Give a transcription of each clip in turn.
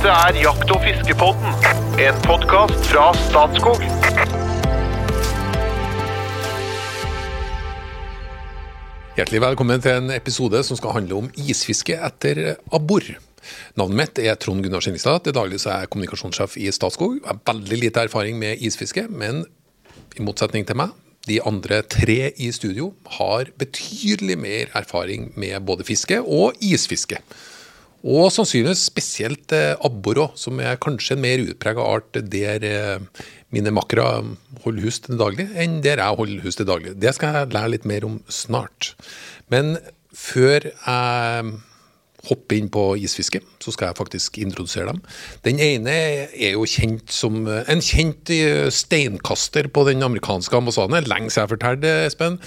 Dette er Jakt- og fiskepodden, en podkast fra Statskog. Hjertelig velkommen til en episode som skal handle om isfiske etter abbor. Navnet mitt er Trond Gunnar Skjenningstad. Til daglig er jeg kommunikasjonssjef i Statskog. Jeg har veldig lite erfaring med isfiske, men i motsetning til meg, de andre tre i studio har betydelig mer erfaring med både fiske og isfiske. Og sannsynligvis spesielt eh, abbor òg, som er kanskje en mer utprega art der eh, mine makkere holder hus til daglig, enn der jeg holder hus til daglig. Det skal jeg lære litt mer om snart. Men før jeg hopper inn på isfiske, så skal jeg faktisk introdusere dem. Den ene er jo kjent som en kjent eh, steinkaster på den amerikanske ambassaden. Lenge siden jeg fortalte, Espen.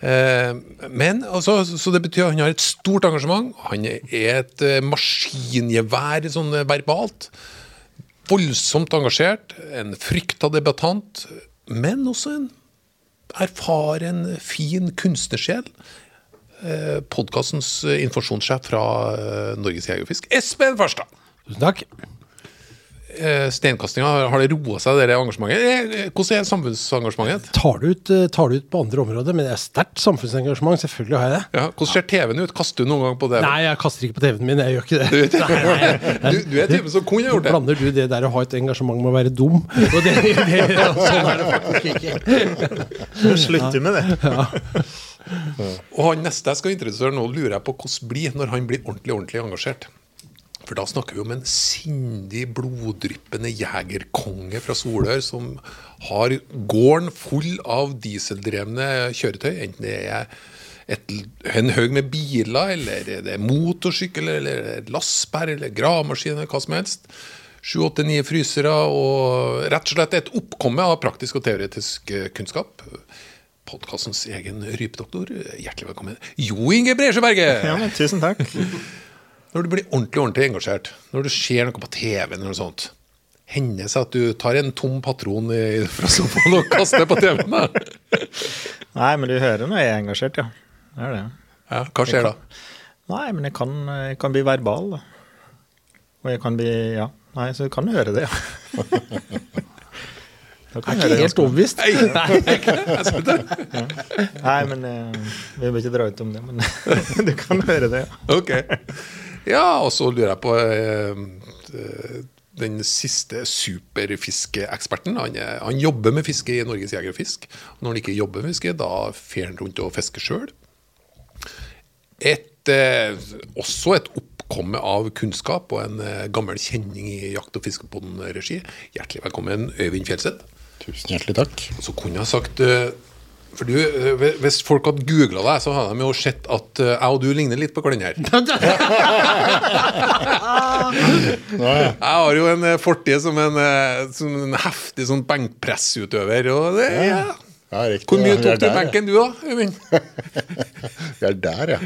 Eh, men altså, Så det betyr at han har et stort engasjement. Han er et eh, maskingevær sånn eh, verbalt. Voldsomt engasjert, en frykta debattant, men også en erfaren, fin kunstnersjel. Eh, Podkastens informasjonssjef fra eh, Norges Jeger og Fisk, Espen Farstad. Tusen takk. Eh, Steinkastinga, har det roa seg, det engasjementet? Eh, Hvordan er samfunnsengasjementet? Tar det ut, eh, tar det ut på andre områder, men det er sterkt samfunnsengasjement. Selvfølgelig har jeg det. Ja, hvordan ser TV-en ut? Kaster du noen gang på det? Nei, jeg kaster ikke på TV-en min. Jeg gjør ikke det. Nei, nei, Du, du er typen som kunne gjort det. Blander du det der å ha et engasjement med å være dum? Og det, det, sånn er det faktisk ikke. Slutter med det. Og han neste jeg skal introdusere nå, lurer jeg på hvordan blir når han blir ordentlig ordentlig engasjert. For da snakker vi om en sindig, bloddryppende jegerkonge fra Solør som har gården full av dieseldrevne kjøretøy. Enten det er et, en haug med biler, eller det er motorsykkel, eller lastebær, eller gravemaskin, hva som helst. Sju, åtte, ni frysere, og rett og slett et oppkomme av praktisk og teoretisk kunnskap. Podkastens egen rypedoktor, hjertelig velkommen. Jo Inge Bresjeberget! Ja, men tusen takk. Når du blir ordentlig ordentlig engasjert, når du ser noe på TV, eller noe sånt, hender det seg at du tar en tom patron i- fra sofaen og kaster på TV-en? Nei, men du hører når jeg er engasjert, ja. Det er det. Ja, hva skjer da? Nei, men jeg kan, jeg kan bli verbal, da. Og jeg kan bli Ja. Nei, så du kan høre det, ja. Jeg er ikke helt overbevist. Nei, nei, men eh, vi vil ikke dra ut om det, men du kan høre det, ja. Ok. Ja, og så lurer jeg på eh, den siste superfiskeeksperten. Han, han jobber med fiske i Norges Jeger og Fisk. Og når han ikke jobber med fiske, da fer han rundt og fisker sjøl. Eh, også et oppkomme av kunnskap og en eh, gammel kjenning i Jakt- og fiskepodden-regi. Hjertelig velkommen, Øyvind Fjelseth. Tusen hjertelig takk. Så kunne jeg sagt eh, For du, eh, Hvis folk hadde googla deg, så hadde de jo sett at eh, jeg og du ligner litt på hverandre. Jeg har jo en fortid som en, som en heftig sånn benkpressutøver. Og det, ja. Ja, riktig. Hvor mye Ja, tok du der, ja. benken du, da, Øyvind? Vi er der, ja.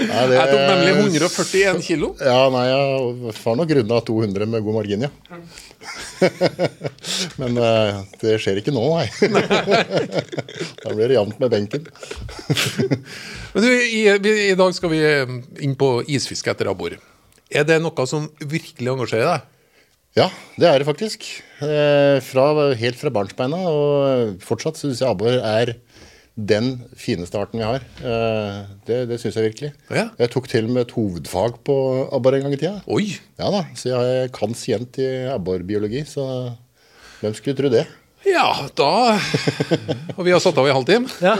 nei, det, Jeg tok nemlig 141 kilo. Ja, nei, jeg var nok runda 200 med god margin, ja. Men uh, det skjer ikke nå, nei. da blir det jevnt med benken. Men du, i, I dag skal vi eh, inn på isfiske etter abbor. Er det noe som virkelig engasjerer deg? Ja, det er det faktisk. Eh, fra, helt fra barnsbeina. Og fortsatt syns jeg abbor er den fineste arten vi har. Eh, det det syns jeg virkelig. Ja. Jeg tok til med et hovedfag på abbor en gang i tida. Oi! Ja da, så jeg kan sient i abborbiologi, så hvem skulle tro det? Ja, da Og vi har satt av i halvtime. Ja.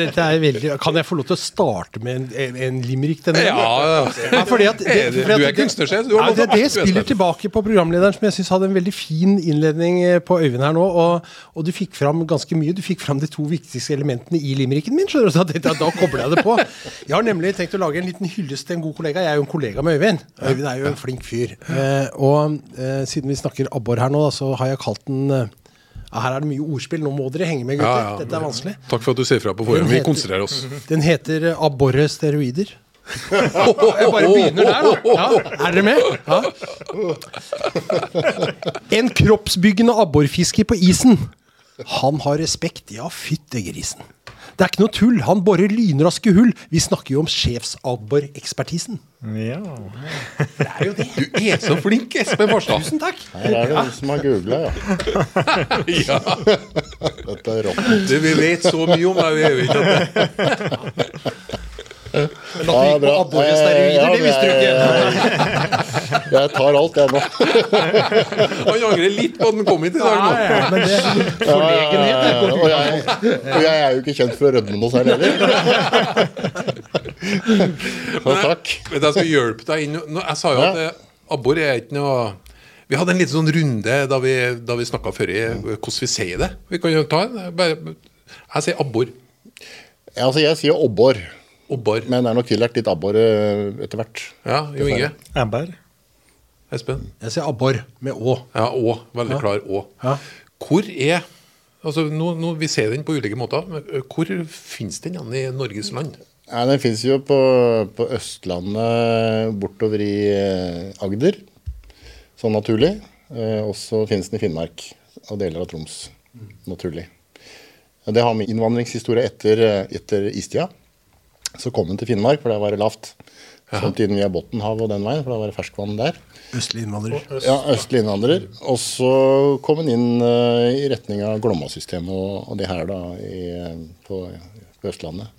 Dette er veldig, kan jeg få lov til å starte med en, en, limerick denne? Ja, Ja, fordi at det, fordi at du er kunstnersjef, du har ja, det, det spiller tilbake på programlederen, som jeg syns hadde en veldig fin innledning eh, på Øyvind her nå. Og, og du fikk fram ganske mye. Du fikk fram de to viktigste elementene i limericken min. skjønner du, så da, kobler jeg det på. Jeg har nemlig tenkt å lage en liten hyllest til en god kollega. Jeg er jo en kollega med Øyvind. Øyvind er jo en flink fyr. Eh, og eh, siden vi snakker abbor her nå, så har jeg kalt den Her er det mye ordspill. Nå må dere henge med, gutter. Ja, ja. Dette er vanskelig. Takk for at du sier fra på forhånd. Vi konsentrerer oss. Den heter eh, abborre steroider. Jeg bare begynner der, da. Ja, er dere med? Ja. En kroppsbyggende abborfisker på isen. Han har respekt. Ja, fytte grisen. Det er ikke noe tull. Han borer lynraske hull. Vi snakker jo om sjefsabborekspertisen. Ja. Det er jo det. Du er så flink, Espen Farstad! Tusen takk. Her er det du som har googla, ja. Ja, Dette er rått. vi vet så mye om deg, vi gjør jo ikke det. At du gikk på abborresteroider, det visste du ikke. jeg- Jeg tar alt, jeg nå. Han angrer litt på at han kom hit i dag nå. Men det er ja. Og, jeg, og jeg er jo ikke kjent for å rødme noe særlig heller. Så takk. Men jeg skal hjelpe deg inn. Nå, Jeg sa jo at eh, abbor er ikke noe Vi hadde en liten sånn runde da vi, da vi snakka før i hvordan vi sier det. Vi kan jo ta en. Jeg sier abbor. Ja, altså, jeg sier obbor, Obbor. men det er nok tillært litt abbor eh, etter hvert. Ja, Jo Inge. Ebber. Espen. Jeg sier abbor med å. Ja, Å. Veldig klar Å. Ja. Hvor er altså nå, nå, Vi ser den på ulike måter, men hvor finnes den igjen i Norges land? Ja, Den finnes jo på, på Østlandet, bortover i eh, Agder, sånn naturlig. Eh, og så finnes den i Finnmark og deler av Troms, naturlig. Det har med innvandringshistorie etter, etter istida. Så kom den til Finnmark, for der var det lavt. Samtidig via Bottenhavet og den veien, for da var det ferskvann der. Østlig innvandrer. Ja, østlig innvandrer. Og så kom den inn uh, i retning av Glomma-systemet og, og det her da i, på, på Østlandet.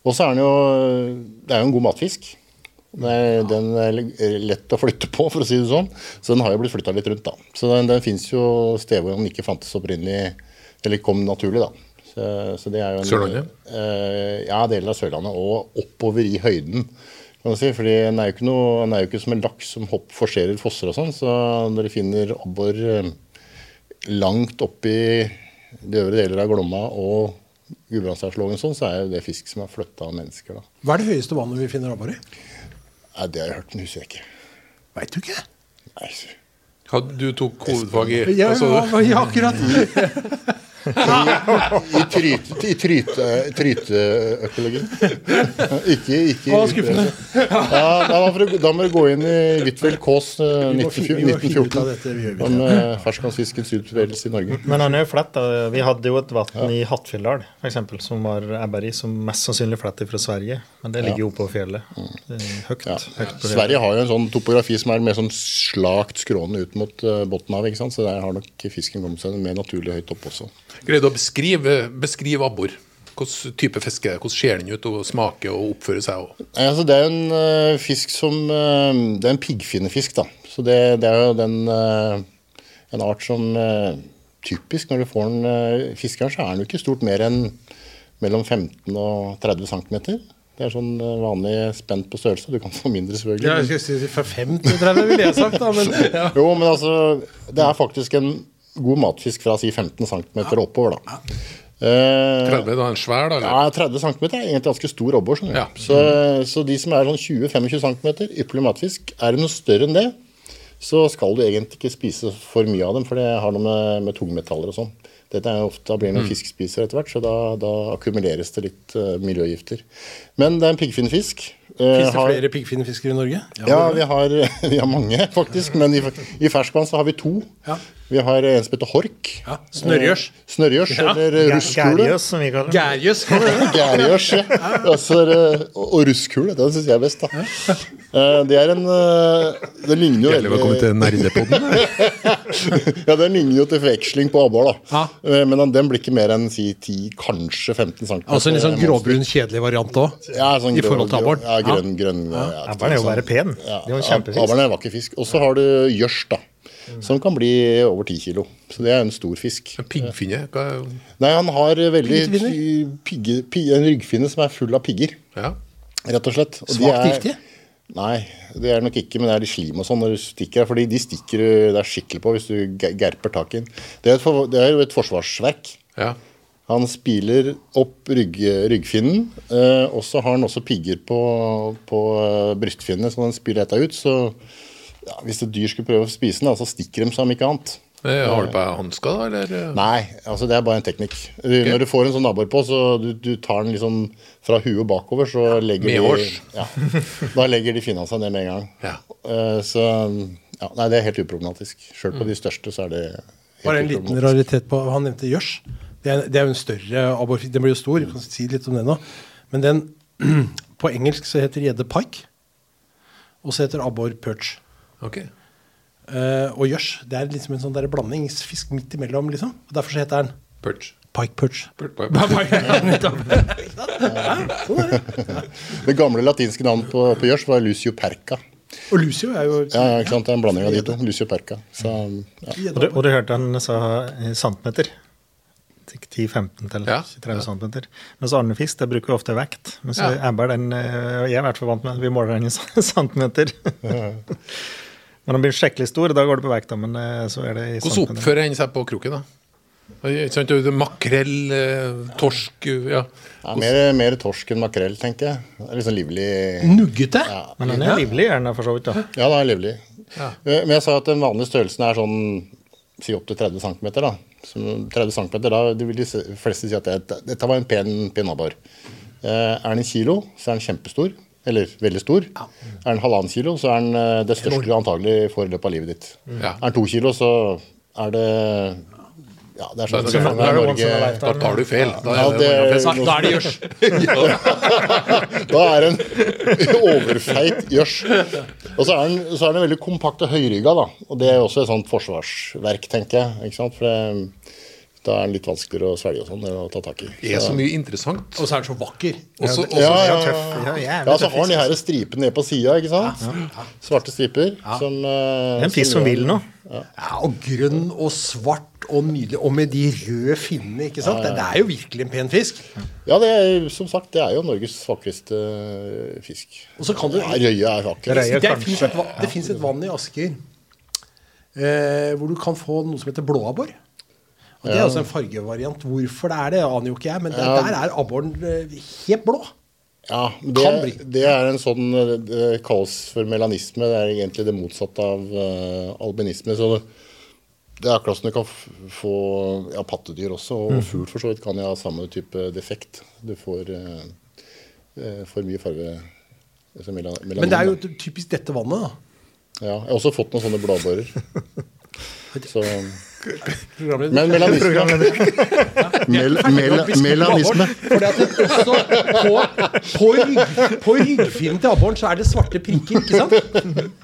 Og så er den jo Det er jo en god matfisk. Det er, den er lett å flytte på, for å si det sånn. Så den har jo blitt flytta litt rundt, da. Så den, den fins jo steder hvor den ikke fantes opprinnelig, eller kom naturlig, da. Så, så det er jo en, Sørlandet? Eh, ja, deler av Sørlandet. Og oppover i høyden. Kan du si, fordi Den er jo ikke, noe, den er jo ikke som en laks som hopp, forserer fosser og sånn. Så når de finner abbor eh, langt oppi de øvre deler av Glomma og Gudbrandsdalslågen, sånn, så er jo det fisk som er flytta av mennesker. da. Hva er det høyeste vannet vi finner abbor i? Nei, Det har jeg hørt, men husker jeg ikke. Veit du ikke? Nei, du tok hovedfag i ja, ja, akkurat. I tryte- i tryte- tryteøkologien. ikke, ikke Å, skuffende. Ja, da, må du, da må du gå inn i Huitfeldt Kaas eh, Vi må fin- vi må finne ut av 1914 dette, vi gjør det. om eh, ferskvannsfiskens utbredelse i Norge. Men han er jo flett. da. Vi hadde jo et vann i Hattfjelldal eksempel, som var ebber som mest sannsynlig flett fra Sverige. Men det ligger jo på fjellet. Det er høyt, Ja. høyt på fjellet. Sverige har jo en sånn topografi som er mer sånn slakt skrånende ut mot uh, Bottenhavet. Så der har nok fisken kommet seg mer naturlig høyt opp også. Greide å beskrive, beskrive abbor. Hvilken type fisk er det? Hvordan ser den ut og smaker og oppfører seg? Altså, det er en uh, fisk som uh, Det er en piggfinnefisk, da. Så det, det er jo den uh, en art som typisk når du får den uh, fiskeren, så er den jo ikke stort mer enn mellom 15 og 30 cm. Det er sånn vanlig spent på størrelse. Du kan få mindre, selvfølgelig. Ja, jeg skal si Fra 5 til 30 ville jeg sagt, da. Men, ja. Jo, men altså, det er faktisk en god matfisk fra si 15 cm oppover, da. Eh, 30 da, en svær, da? Eller? ja, 30 cm er egentlig ganske stor abbor. Ja. Så, så de som er sånn 20-25 cm, ypperlig matfisk. Er det noe større enn det, så skal du egentlig ikke spise for mye av dem, for det har noe med, med tungmetaller og sånn. Dette er jo ofte, Da blir det noen fiskespiser etter hvert, så da, da akkumuleres det litt uh, miljøgifter. Men det er en piggfinnfisk. Uh, Fins det har- flere piggfinnfiskere i Norge? ja, vi har, vi har mange, faktisk. Men i, i ferskvann så har vi to. Ja. Vi har en som heter hork. Ja, Snørjørs. Snørjørs, ja. eller Gær- Gærjøs, som vi kaller det. Gærjøs. ja. Og er russkule. Den syns jeg er best, da. Eh, Det er en eh, Det ligner jo Hjertelig velkommen til Nerdepodden. Ja, den ligner jo til forveksling på abbor, da. Eh, Men den- blir ikke mer enn si 10, kanskje 15 cm. Altså en litt sånn gråbrun, kjedelig variant òg? Ja, sånn i grå- forhold til abboren. Ja, grønn, grønn. Ja. Abboren er jo bare pen. Ja, Det er jo kjempefisk. Abberen er en vakker fisk. Og så har du gjørs, da. Som kan bli over 10 kilo. Så det er en stor fisk. Piggfinne? hva er- Nei, han har veldig pigge, pigge, en ryggfinne som er full av pigger, Ja. rett og slett. Og Svakt er- giftige? Nei, det er nok ikke, men det er litt slim og sånn når du stikker. Fordi de stikker det er skikkelig på hvis du gerper tak i den. Det er, for- det er jo et forsvarsverk. ja. Han spiler opp rygg, ryggfinnen, eh, og så har han også pigger på, på eh, brystfinnene, så når den spiller dette ut, så ja, Hvis et dyr skulle prøve å spise den, så stikker de som ikke annet. Eh, Har du på deg hansker, da? Eller? Nei, altså det er bare en teknikk. Når du får en sånn abbor på, så du, du tar den liksom fra huet bakover, så legger de ja, Da legger de finna seg ned med en gang. Ja. Eh, Så ja, nei, det er helt uproblematisk. Sjøl på de største så er det Bare en liten raritet på Han nevnte gjørs. Det er, er jo en større abbor. Den blir jo stor. Jeg kan si litt om det nå. Men den På engelsk så heter gjedde pike. Og så heter abbor perch. Ok. Uh, og gjørs det er liksom en sånn der blandingsfisk midt imellom. liksom. Og Derfor så heter den Perch. pike perch. Per- per- Det gamle latinske navnet på, på gjørs var Lucio perca. Og Lucio er jo Ja, ja, ikke sant? Det er en blanding av de to. Lucio perca. Så, ja. Og du, og du hørte han sa eh, centimeter. 10-15 til Ja. 30 cm. Mens arnefisk det bruker vi ofte vekt. Mens Ja. den eh, jeg er i hvert fall vant med, vi måler den i centimeter. Når den blir skikkelig stor, da går det på vekta, men eh, så er det i Hvordan oppfører han seg på kroken, da? Ikke sant? Makrell, eh, torsk ja. Ja, mer, mer torsk enn makrell, tenker jeg. Det er litt sånn livlig Nuggete. Men den er livlig, er den for så vidt. da. Ja, den er livlig. Ja. Eh, Men jeg sa at den vanlige størrelsen er sånn si opp til 30 cm. Da. Så 30 cm, da vil de fleste si at det, dette var en pen. Eh, er den en kilo, så er den kjempestor. Eller veldig stor. Er den halvannen kilo, så er den eh, det største du antagelig får i løpet av livet ditt. Ja. Er den to kilo, så er det Ja, det er sånn er det a Norge. Da tar du feil. Da er det, det- Da, da er det gjørs. Da er det en overfeit gjørs. Og så er, den, så er den veldig kompakt og høyrygga, da. Og det er jo også et sånt forsvarsverk, tenker jeg. Ikke sant? For det, da er den litt vanskeligere å svelge og sånn, å ta tak i. det er så mye interessant. Og så er den så vakker. Også, Ja, ja, Ja, ja. Ja, Ja, så har den de her stripene ned på sida, ikke sant? Svarte striper. Som, eh, Det er en fisk som vil noe. Ja, og grønn og svart og nydelig. Og med de røde finnene, ikke sant. Det, det er jo virkelig en pen fisk. Ja, det er, som sagt, det er jo Norges vakreste fisk. Og så kan du Ja, Røye er vakker. Det fins et vann i Asker eh, hvor du kan få noe som heter blåabbor. Og Det er også en fargevariant. Hvorfor det er det, aner jo ikke jeg, men der, der er abboren eh, helt blå. Ja, det, det er en sånn eh, Det kalles for melanisme. Det er egentlig det motsatte av uh, albinisme. Så det, det er akkurat som du kan få ja, pattedyr også, Mm. og fugl for så vidt kan ha samme type defekt. Du får uh, eh, for mye farge altså mela, melanin. Men det er jo typisk dette vannet, da. ja, Jeg har også fått noen sånne bladbårer. Så. Men melanisme Mel, mel, Melanisme. Fordi at det også på, på, rygg, på ryggfinnen til abboren så er det svarte prikker, ikke sant?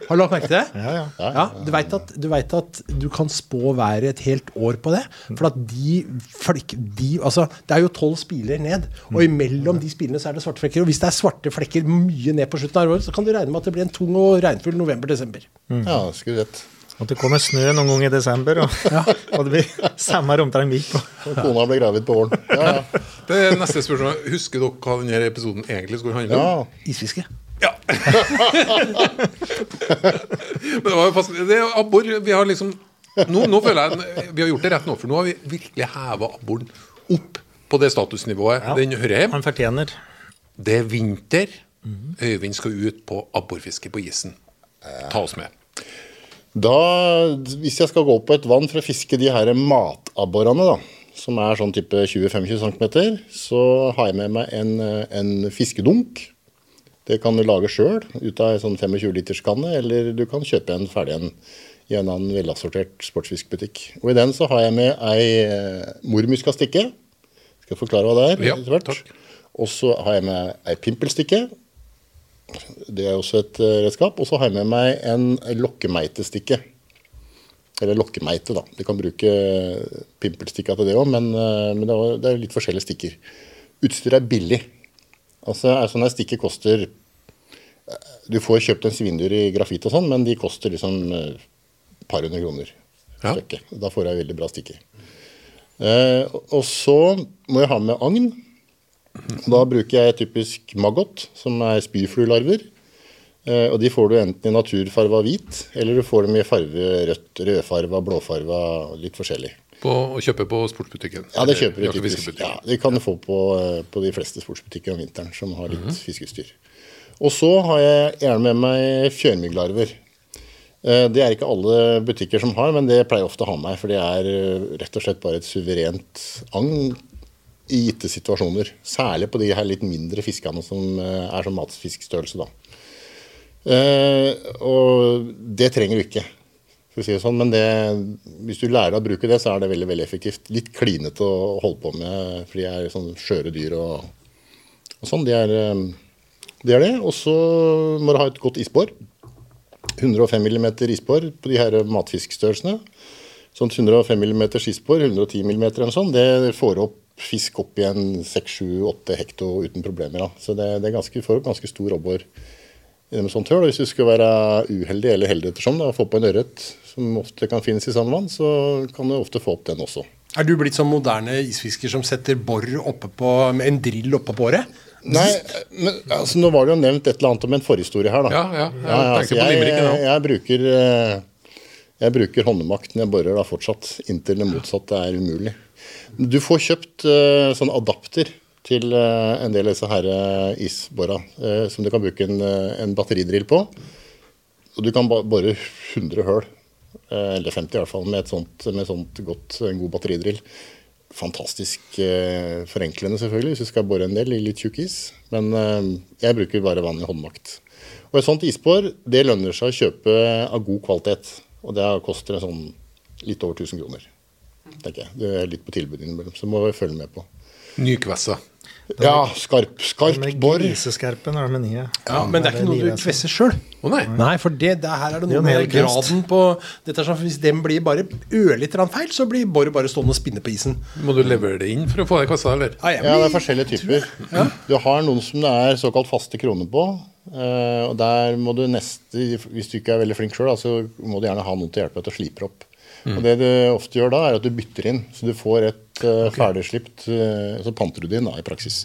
Har du lagt merke til det? Ja, ja. Ja, du vet, at, du vet at du kan spå været et helt år på det. For at de, flek, de altså, Det er jo tolv spiler ned, og imellom de spilene så er det svarte flekker. Og hvis det er svarte flekker mye ned på slutten av året, så kan du regne med at det blir en tung og regnfull november-desember. Ja, skulle rett. At det kommer snø noen gang i desember, og, og det blir samme omtrent midt på. Og Kona blir gravid på våren. Ja, ja. det er neste spørsmål. Husker dere hva denne episoden egentlig skulle handle om? ja. Isfiske. Ja. Men det var jo fast, det er abbor Vi har liksom nå, nå føler jeg vi har gjort det rett nå, for nå har vi virkelig heva abboren opp på det statusnivået den hører hjemme. Han fortjener. Det er vinter. Øyvind skal ut på abborfiske på isen. Ta oss med. Da, hvis jeg skal gå på et vann for å fiske de her matabborene, da, som er sånn type 20-25 cm, så har jeg med meg en, en fiskedunk. Det kan du lage sjøl ut av en sånn 25-literskanne, eller du kan kjøpe en ferdig en i en annen velassortert sportsfiskbutikk. Og I den så har jeg med ei eh, mormuskastikke. Skal jeg forklare hva det er? Ja, takk. Og så har jeg med ei pimpelstikke. Det er også et eh, redskap. Og så har jeg med meg en lokkemeitestikke. Eller lokkemeite, da. Du kan bruke pimpelstikka til det òg, men, eh, men det er- litt forskjellige stikker. Utstyret er billig. Altså, altså når stikket koster eh, Du får kjøpt en svindyr i grafitt og sånn, men de koster liksom eh, et par hundre kroner Ja. Da får jeg veldig bra stikker. Eh, og så må jeg ha med agn. Da bruker jeg typisk maggot, som er spyfluelarver. Eh, og de får du enten i naturfarva hvit, eller du får dem i farve rødt, rødfarva, blåfarva, litt forskjellig. På, å kjøpe på sportsbutikken. Ja, det kjøper du typisk. Ja, det kan du få på, eh, på de fleste sportsbutikker om vinteren som har litt fiskeutstyr. Og så har jeg gjerne med meg fjørmygglarver. Eh, Det er ikke alle butikker som har, men det pleier jeg ofte å ha med meg. For det er rett og slett bare et suverent agn i gitte situasjoner. Særlig på de her litt mindre fiskene som eh, er som matfiskstørrelse, da. Eh, og det trenger du ikke. For å si det sånn. Men det, hvis du lærer å bruke det, så er det veldig veldig effektivt. Litt klinete å holde på med, for de er sånn skjøre dyr og, og sånn. Det er, de det er det. Og så må du ha et godt isbor. 105 mm isbor på de her matfiskstørrelsene. Sånn 105 mm isbor, 110 mm eller sånn, det får opp fisk opp i en 6-7-8 hekto uten problemer. Da. Så det, det er ganske, får ganske stor abbor med sånt høl. Hvis du skulle være uheldig eller heldig ettersom, da, og få på en ørret som ofte kan finnes i sandvann, så kan du ofte få opp den også. Er du blitt sånn moderne isfisker som setter bor oppe på, med en drill oppe på båret? Nei, men altså, nå var det jo nevnt et eller annet om en forhistorie her, da. Ja, ja. Ja, ja, altså, jeg, jeg, jeg, bruker eh, jeg bruker håndmakt når jeg borer da fortsatt, inntil det motsatte er umulig. Du får kjøpt uh, sånn adapter til uh, en del av disse her uh, isbora, eh, som du kan bruke en, en batteridrill på. Og du kan bore 100 høl, eller 50 i hvert fall, med et sånt, med sånt godt, en god batteridrill. Fantastisk forenklende, selvfølgelig, hvis du skal bore en del i litt tjukk is. Men jeg bruker bare vanlig håndmakt. Og et sånt isbor det lønner seg å kjøpe av god kvalitet. Og det koster sånn litt over 1000 kroner. Tenker jeg. Det er litt på tilbud innimellom, så må vi følge med på. Nykvessa. Ja, skarp, skarpt bor. griseskarpen er det med nye. Ja, men det er ikke noe du kvesser sjøl. Oh, nei. Nei, for det, det her er det er noe med graden på dette er sånn, for Hvis den blir bare ørlite grann feil, så blir boret bare stående og spinne på isen. Må du levere det inn for å få det i kassa, eller? Ja, Ja, det er forskjellige typer. Du har noen som det er såkalt faste kroner på. eh, og der må du neste, Hvis du ikke er veldig flink sjøl, så må du gjerne ha noen til å hjelpe deg til å slipe opp. Og Det du ofte gjør da, er at du bytter inn. Så du får et uh, ferdigslipt uh, Så panter du det inn da, i praksis.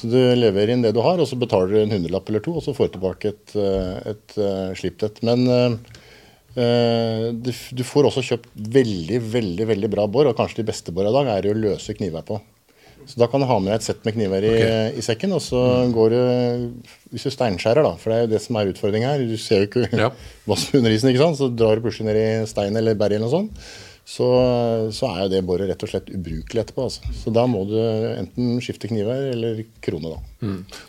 Så du leverer inn det du har, og så betaler du en hundrelapp eller to, og så får du tilbake et, uh, et uh, slipt et. Men uh, du, du får også kjøpt veldig, veldig veldig bra bor, og kanskje de beste bora i dag er det å løse kniver på. Så da kan du ha med deg et sett med kniver i, i sekken, og så går du Hvis du steinskjærer, da, for det er jo det som er utfordringa her, du ser jo ikke Ja. hva som er under isen, ikke sant, så drar du plutselig ned i stein eller berg eller noe sånt, så, så er jo det boret rett og slett ubrukelig etterpå. Altså. Så da må du enten skifte kniver eller krone, da.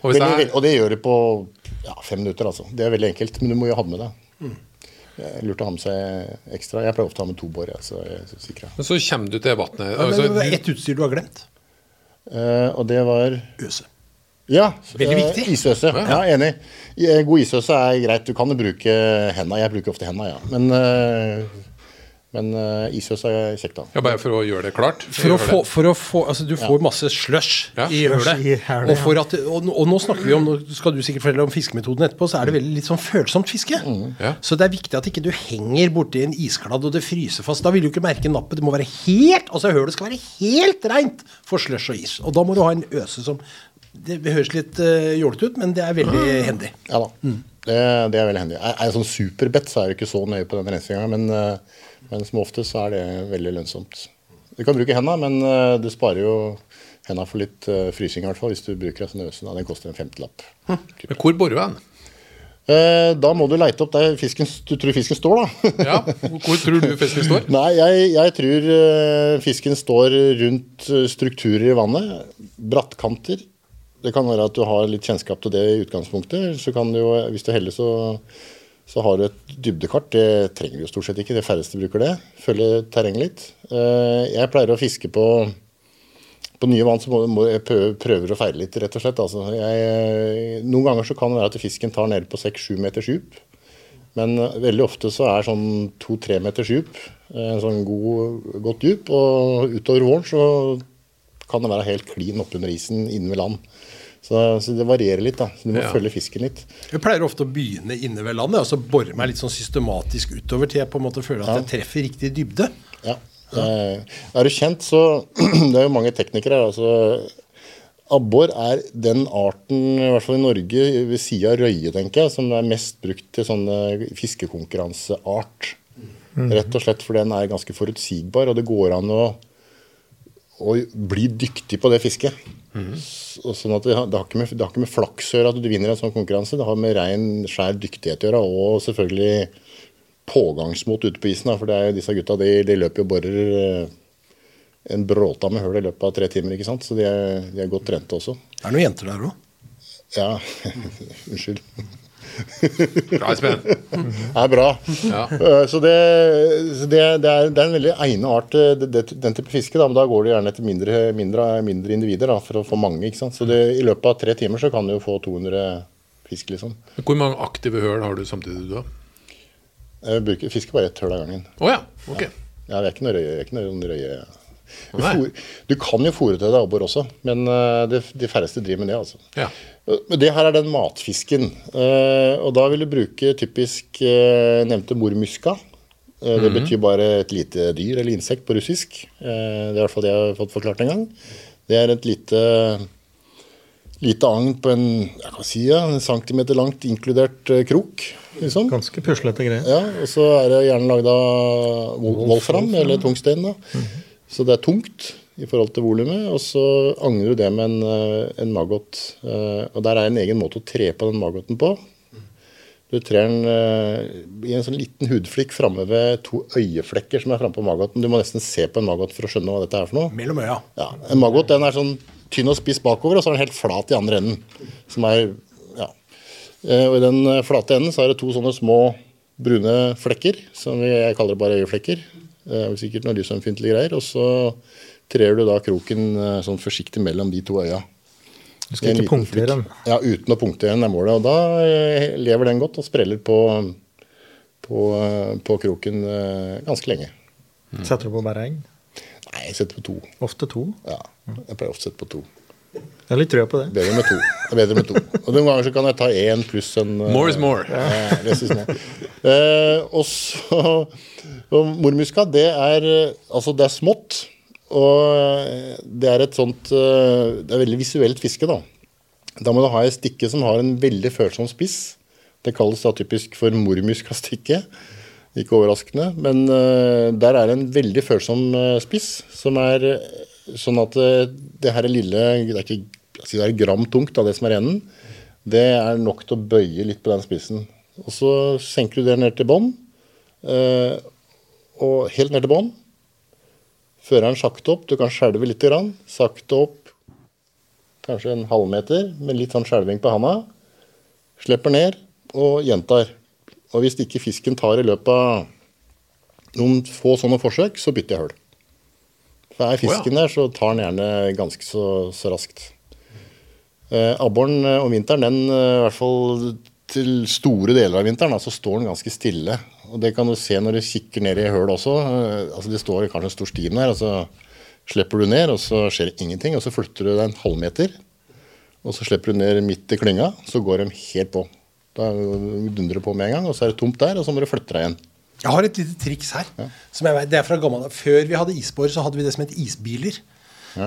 Og hvis Veldig, veldig, og det gjør du på ja, fem minutter, altså. Det er veldig enkelt, men du må jo ha det med deg. Det er lurt å ha med seg ekstra. Jeg pleier ofte å ha med to bor, jeg, så jeg er så sikker. men så kommer du til vannet. Altså, det ett utstyr du har glemt. Eh, og det var Øse. Ja. Veldig eh, viktig. Isøse. Ja, enig. God isøse er greit. Du kan jo bruke henda. Jeg bruker ofte henda, ja. Men, eh, men uh, isøs er kjekt, da. ja, bare for å gjøre det klart. For å få, det. for å få Altså, du får masse slush Ja, i hølet. og, og, og nå snakker vi om Nå skal du sikkert fortelle om fiskemetoden etterpå, så er det veldig litt sånn følsomt fiske. Ja. Så det er viktig at ikke du henger borti en iskladd og det fryser fast. Da vil du ikke merke nappet. Det må være helt Altså, hølet skal være helt reint for slush og is. Og da må du ha en øse som Det høres litt uh, jålete ut, men det er veldig hendig. Ja da. Det, det er veldig hendig. Er jeg det sånn superbett, så er du ikke så nøye på den rensinga, men, eh, men som oftest så er det veldig lønnsomt. Du kan bruke henda, men det du sparer jo henda for litt eh, frysing, i hvert fall, hvis du bruker en sånn øse. Den koster en femtilapp. Men hvor borer du? Eh, Da må du leite opp der fisken, du tror fisken står, da. Ja, hvor tror du fisken står? Nei, jeg, jeg tror eh, fisken står rundt eh, strukturer i vannet. Brattkanter. Det kan være at du har litt kjennskap til det i utgangspunktet. Så kan du jo, hvis du er heldig, så, så har du et dybdekart. Det trenger du jo stort sett ikke. De færreste bruker det. Følge terrenget litt. Eh, Jeg pleier å fiske på på nye vann så må, jeg prøve, prøver å feile litt, rett og slett. Altså, jeg, noen ganger så kan det være at fisken tar ned på 6-7 meters dyp. Men eh, veldig ofte så er sånn to-tre meters dyp eh, en sånn god, godt dyp. Og utover våren så kan det være helt klin oppunder isen inne ved land. Så, så det varierer litt, da. Så du må Ja. følge fisken litt. Jeg pleier ofte å begynne inne ved landet og så bore meg litt sånn systematisk utover til jeg på en måte føler at jeg treffer riktig dybde. Ja. Eh, Er du kjent, så Det er jo mange teknikere her. altså Abbor er den arten, i hvert fall i Norge, ved sida av røye, tenker jeg, som er mest brukt til sånne fiskekonkurranseart. Rett og slett fordi den er ganske forutsigbar, og det går an å, å bli dyktig på det fisket. Mm. Sånn at det, har, det, har ikke med, det har ikke med flaks å gjøre at du vinner en sånn konkurranse, det har med rein, skjær dyktighet å gjøre, og selvfølgelig pågangsmot ute på isen. Da, for det er jo disse gutta de, de løper jo borer eh, en bråta med hull i løpet av tre timer. ikke sant? Så de er, de er godt trente også. Det er noen jenter der òg. Ja, unnskyld. Bra, Espen. er bra. Ja. Eh, Så, det, så det, det, er, det er en veldig egnet art, eh, den type fiske. Da, men da går det gjerne etter mindre, mindre, mindre individer da, for å få mange. ikke sant? Så det, i løpet av tre timer så kan du jo få 200 fisk, liksom. Hvor mange aktive høl har du samtidig, du, da? Jeg bruker, fisker bare ett høl av gangen. Å ja. Ok. Ja, det er ikke noe røye. Ikke noe røye. Du, for, du kan jo fòre til deg abbor også, men eh, det, de færreste driver med det. altså. Ja. Men det her er den matfisken. eh, og da vil du bruke typisk uh, nevnte mormuska. Eh, det betyr bare et lite dyr eller insekt på russisk. Eh, det er i hvert fall det jeg har fått forklart en gang. Det er et lite lite agn på en, jeg kan si, en centimeter langt, inkludert eh, krok. Liksom. Ganske puslete greier. Ja, og så er det gjerne lagd av wolfram eller tungsten. da. Så det er tungt i forhold til volumet, og så agner du det med en, eh, en maggot. Eh, Og der er en egen måte å tre på den maggoten på. Du trer den eh, i en sånn liten hudflikk framme ved to øyeflekker som er framme på maggoten. Du må nesten se på en maggot for å skjønne hva dette er for noe. Mellom øya. Ja, En maggot den er sånn tynn og spiss bakover, og så er den helt flat i andre enden. Som er, ja. Og I den flate enden så er det to sånne små brune flekker, som jeg kaller det bare øyeflekker. Eh, og sikkert noen lysømfintlige greier. Og så trer du da kroken eh, sånn forsiktig mellom de to øya. Du skal ikke punktere den. Ja, uten å punktere den er målet. Og da eh, lever den godt og spreller på, på, eh, på kroken eh, ganske lenge. Setter du på bare én? Nei, jeg setter på to. Ofte to. Ja, jeg pleier ofte å sette på to. Jeg har litt trua på det. Bedre med to. Bedre med to. Og Noen ganger så kan jeg ta én pluss en eh, More is more. eh, det synes jeg. Eh, og så og Mormuska, det er eh, altså det er smått. Og eh, det er et sånt eh, Det er veldig visuelt fiske, da. Da må du ha ei stikke som har en veldig følsom spiss. Det kalles da typisk for mormuskastikke. Ikke overraskende. Men eh, der er det en veldig følsom spiss, som er sånn at det her er lille Det er ikke si det er gram tungt, da, det som er enden. Det er nok til å bøye litt på den spissen. Og så senker du det ned til bånn. og helt ned til bånn. Fører den sakte opp. Du kan skjelve litt. Grann. Sakte opp kanskje en halvmeter med litt sånn skjelving på handa. Slipper ned og gjentar. Og hvis ikke fisken tar i løpet av noen få sånne forsøk, så bytter jeg hull. For er fisken der, så tar den gjerne ganske så, så raskt. Eh, Abboren eh, om vinteren, den eh, i hvert fall til store deler av vinteren, så står den ganske stille. Og det kan du se når du kikker ned i hølet også. Eh, altså Det står kanskje en stor stim der, og så slipper du ned, og så skjer det ingenting. Og så flytter du deg en halvmeter, og så slipper du ned midt i klynga, så går de helt på. Da dundrer det på med en gang, og så er det tomt der, og så må du flytte deg igjen. Jeg har et lite triks her. Som jeg vet, det er fra gammel Før vi hadde isbår, så hadde vi det som het isbiler.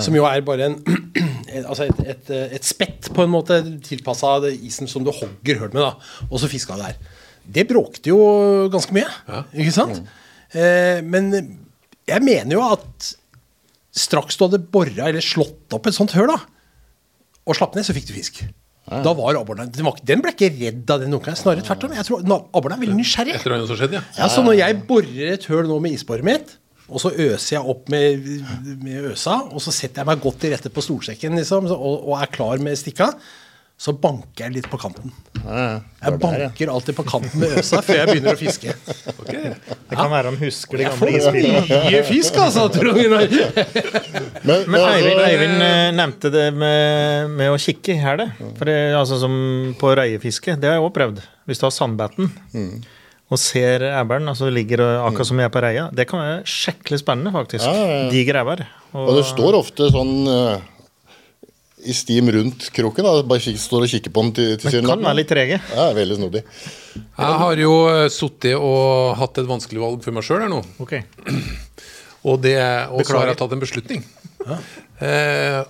Som jo er bare en altså et, et, et spett på en måte tilpassa isen som du hogger hull med. da Og så fiska der. Det bråkte jo ganske mye. Ikke sant? Eh, men jeg mener jo at straks du hadde bora eller slått opp et sånt høl, da og slapp ned, så fikk du fisk. Da var abboren den, var den ble ikke redd av den dunkeren. Snarere tvert om. Jeg tror Abboren er veldig nysgjerrig. Etter noe som skjedde, ja. Ja, Så når jeg borer et høl nå med isboret mitt, og så øser jeg opp med, med øsa, og så setter jeg meg godt til rette på stolsekken liksom, og, og er klar med stikka, så banker jeg litt på kanten. Jeg banker alltid på kanten med øsa før jeg begynner å fiske. Okay. Det kan være han husker de Jeg får mye fisk, altså, Gunnar. Men, Men Eivind, Eivind eh, nevnte det med, med å kikke her, hælet. For det, altså som på reiefiske, det har jeg òg prøvd. Hvis du har sandbetten og ser ebberen, altså ligger akkurat som jeg er på reia, det kan være skikkelig spennende, faktisk. Ja, ja, ja. Diger ebber. Og det står ofte sånn eh, i stim rundt kroken. Da. Bare kik, står og kikker på den til, til Men kan være litt trege. Ja, veldig snodig. Jeg har jo eh, sittet og hatt et vanskelig valg for meg sjøl her nå. Ok. Og, det, og så har jeg tatt en beslutning. Eh,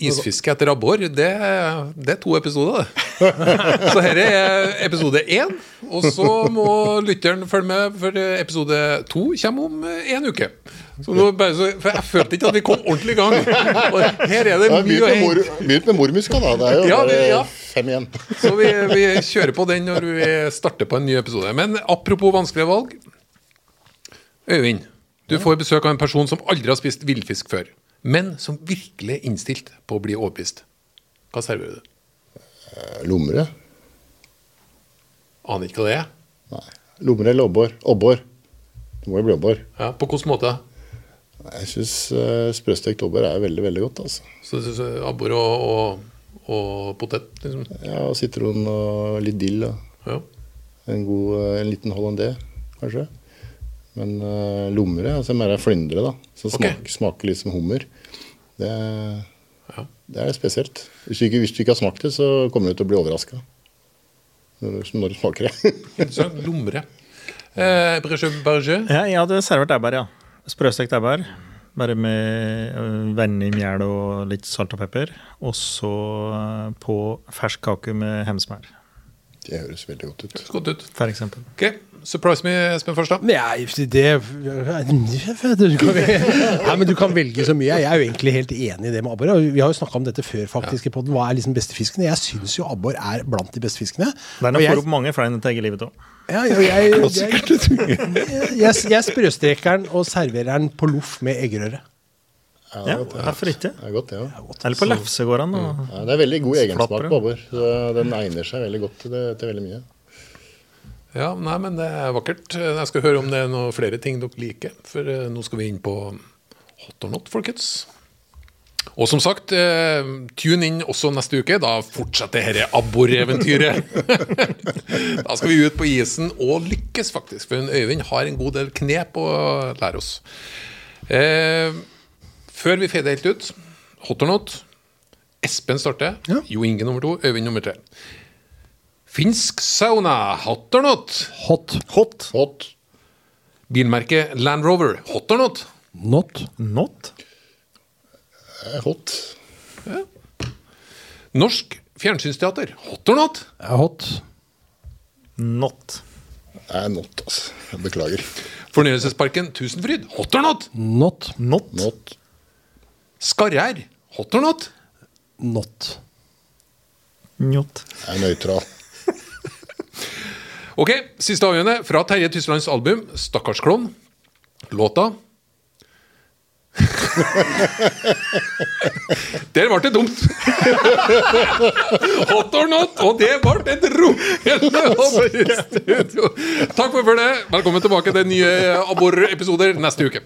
isfiske etter abbor, det, det er to episoder, det. Så dette er episode én, og så må lytteren følge med, for episode to kommer om en uke. Så nå bare så, for jeg følte ikke at vi kom ordentlig i gang. Og her er det mye Begynt med, mor, begynt med mormuska, da. Det er jo Ja, det- ja. fem igjen. Så vi, vi kjører på den når vi starter på en ny episode. Men apropos vanskelige valg. Øyvind, du får besøk av en person som aldri har spist villfisk før, men som virkelig er innstilt på å bli overbevist. Hva serverer du? Eh, Lomre. Aner ikke hva det er. Nei. Lommer eller abbor? Abbor. Det må jo bli abbor. Ja, på hvilken måte? Jeg syns uh, sprøstekt abbor er veldig, veldig godt. altså. Så, du syns Abbor og, og, og potet, liksom. Ja, og Sitron og litt dill. Da. Ja. En, god, eh, en liten hollandé, kanskje. Men uh, lommere altså mer er flyndre, da. Som okay. smaker, smaker litt som hummer. Det, Ja. det er spesielt. Hvis du, ikke, hvis du ikke har smakt det, så kommer du til å bli overraska. Når, du- når du smaker det. Lommere. Eh, Berger. Ja, jeg hadde servert bare, ja. Sprøstekt ebbær. Bare med øh, vende i mjæl og litt salt og pepper. Og så øh, på fersk kake med hemsmør, Det høres veldig godt ut. Godt ut. for eksempel. Ok, Surprise me, Espen Farstad. Nei, det du Nei, men du kan velge så mye. Jeg er jo egentlig helt enig i det med abbor. Vi har jo snakka om dette før, faktisk, i poden. Hva er liksom beste fiskene? Jeg syns jo abbor er blant de beste fiskene. Den får opp mange flere enn eget livet òg. Ja, ja, jeg, jeg, jeg, jeg sprøstreker den og serverer den på loff med eggerøre. Ja, Ja, det er godt, hvorfor ikke? Det er godt, det ja. Eller på lefse går. Og... ja. Det er veldig god egensmak på abbor. Den egner seg veldig godt til, til veldig mye. Ja, nei, men det er vakkert. Jeg skal høre om det er noen flere ting dere liker. For eh, nå skal vi inn på hot or not, folkens. Og som sagt, eh, tune inn også neste uke. Da fortsetter dette abbor-eventyret. da skal vi ut på isen og lykkes, faktisk. For Øyvind har en god del knep å lære oss. Eh, før vi fader helt ut, hot or not. Espen starter. Ja. Jo Inge nummer to. Øyvind nummer tre. Finsk sauna, hot or not? Hot. Hot. Hot. Bilmerket Land Rover, hot or not? Not. Not. Hot. Hot. Norsk fjernsynsteater, hot or not? Hot. Not. Det er not, altså. Jeg beklager. Fornøyelsesparken Tusenfryd, hot or not? Not. Not. Not. Skarrær, hot or not? Not. Not. Jeg er nøytral. Ok, siste avgjørende fra Terje Tyslands album 'Stakkars klovn'. Låta Der ble det dumt! Hot or not, og det ble et rungende. Takk for følget. Velkommen tilbake til nye Abbor-episoder neste uke.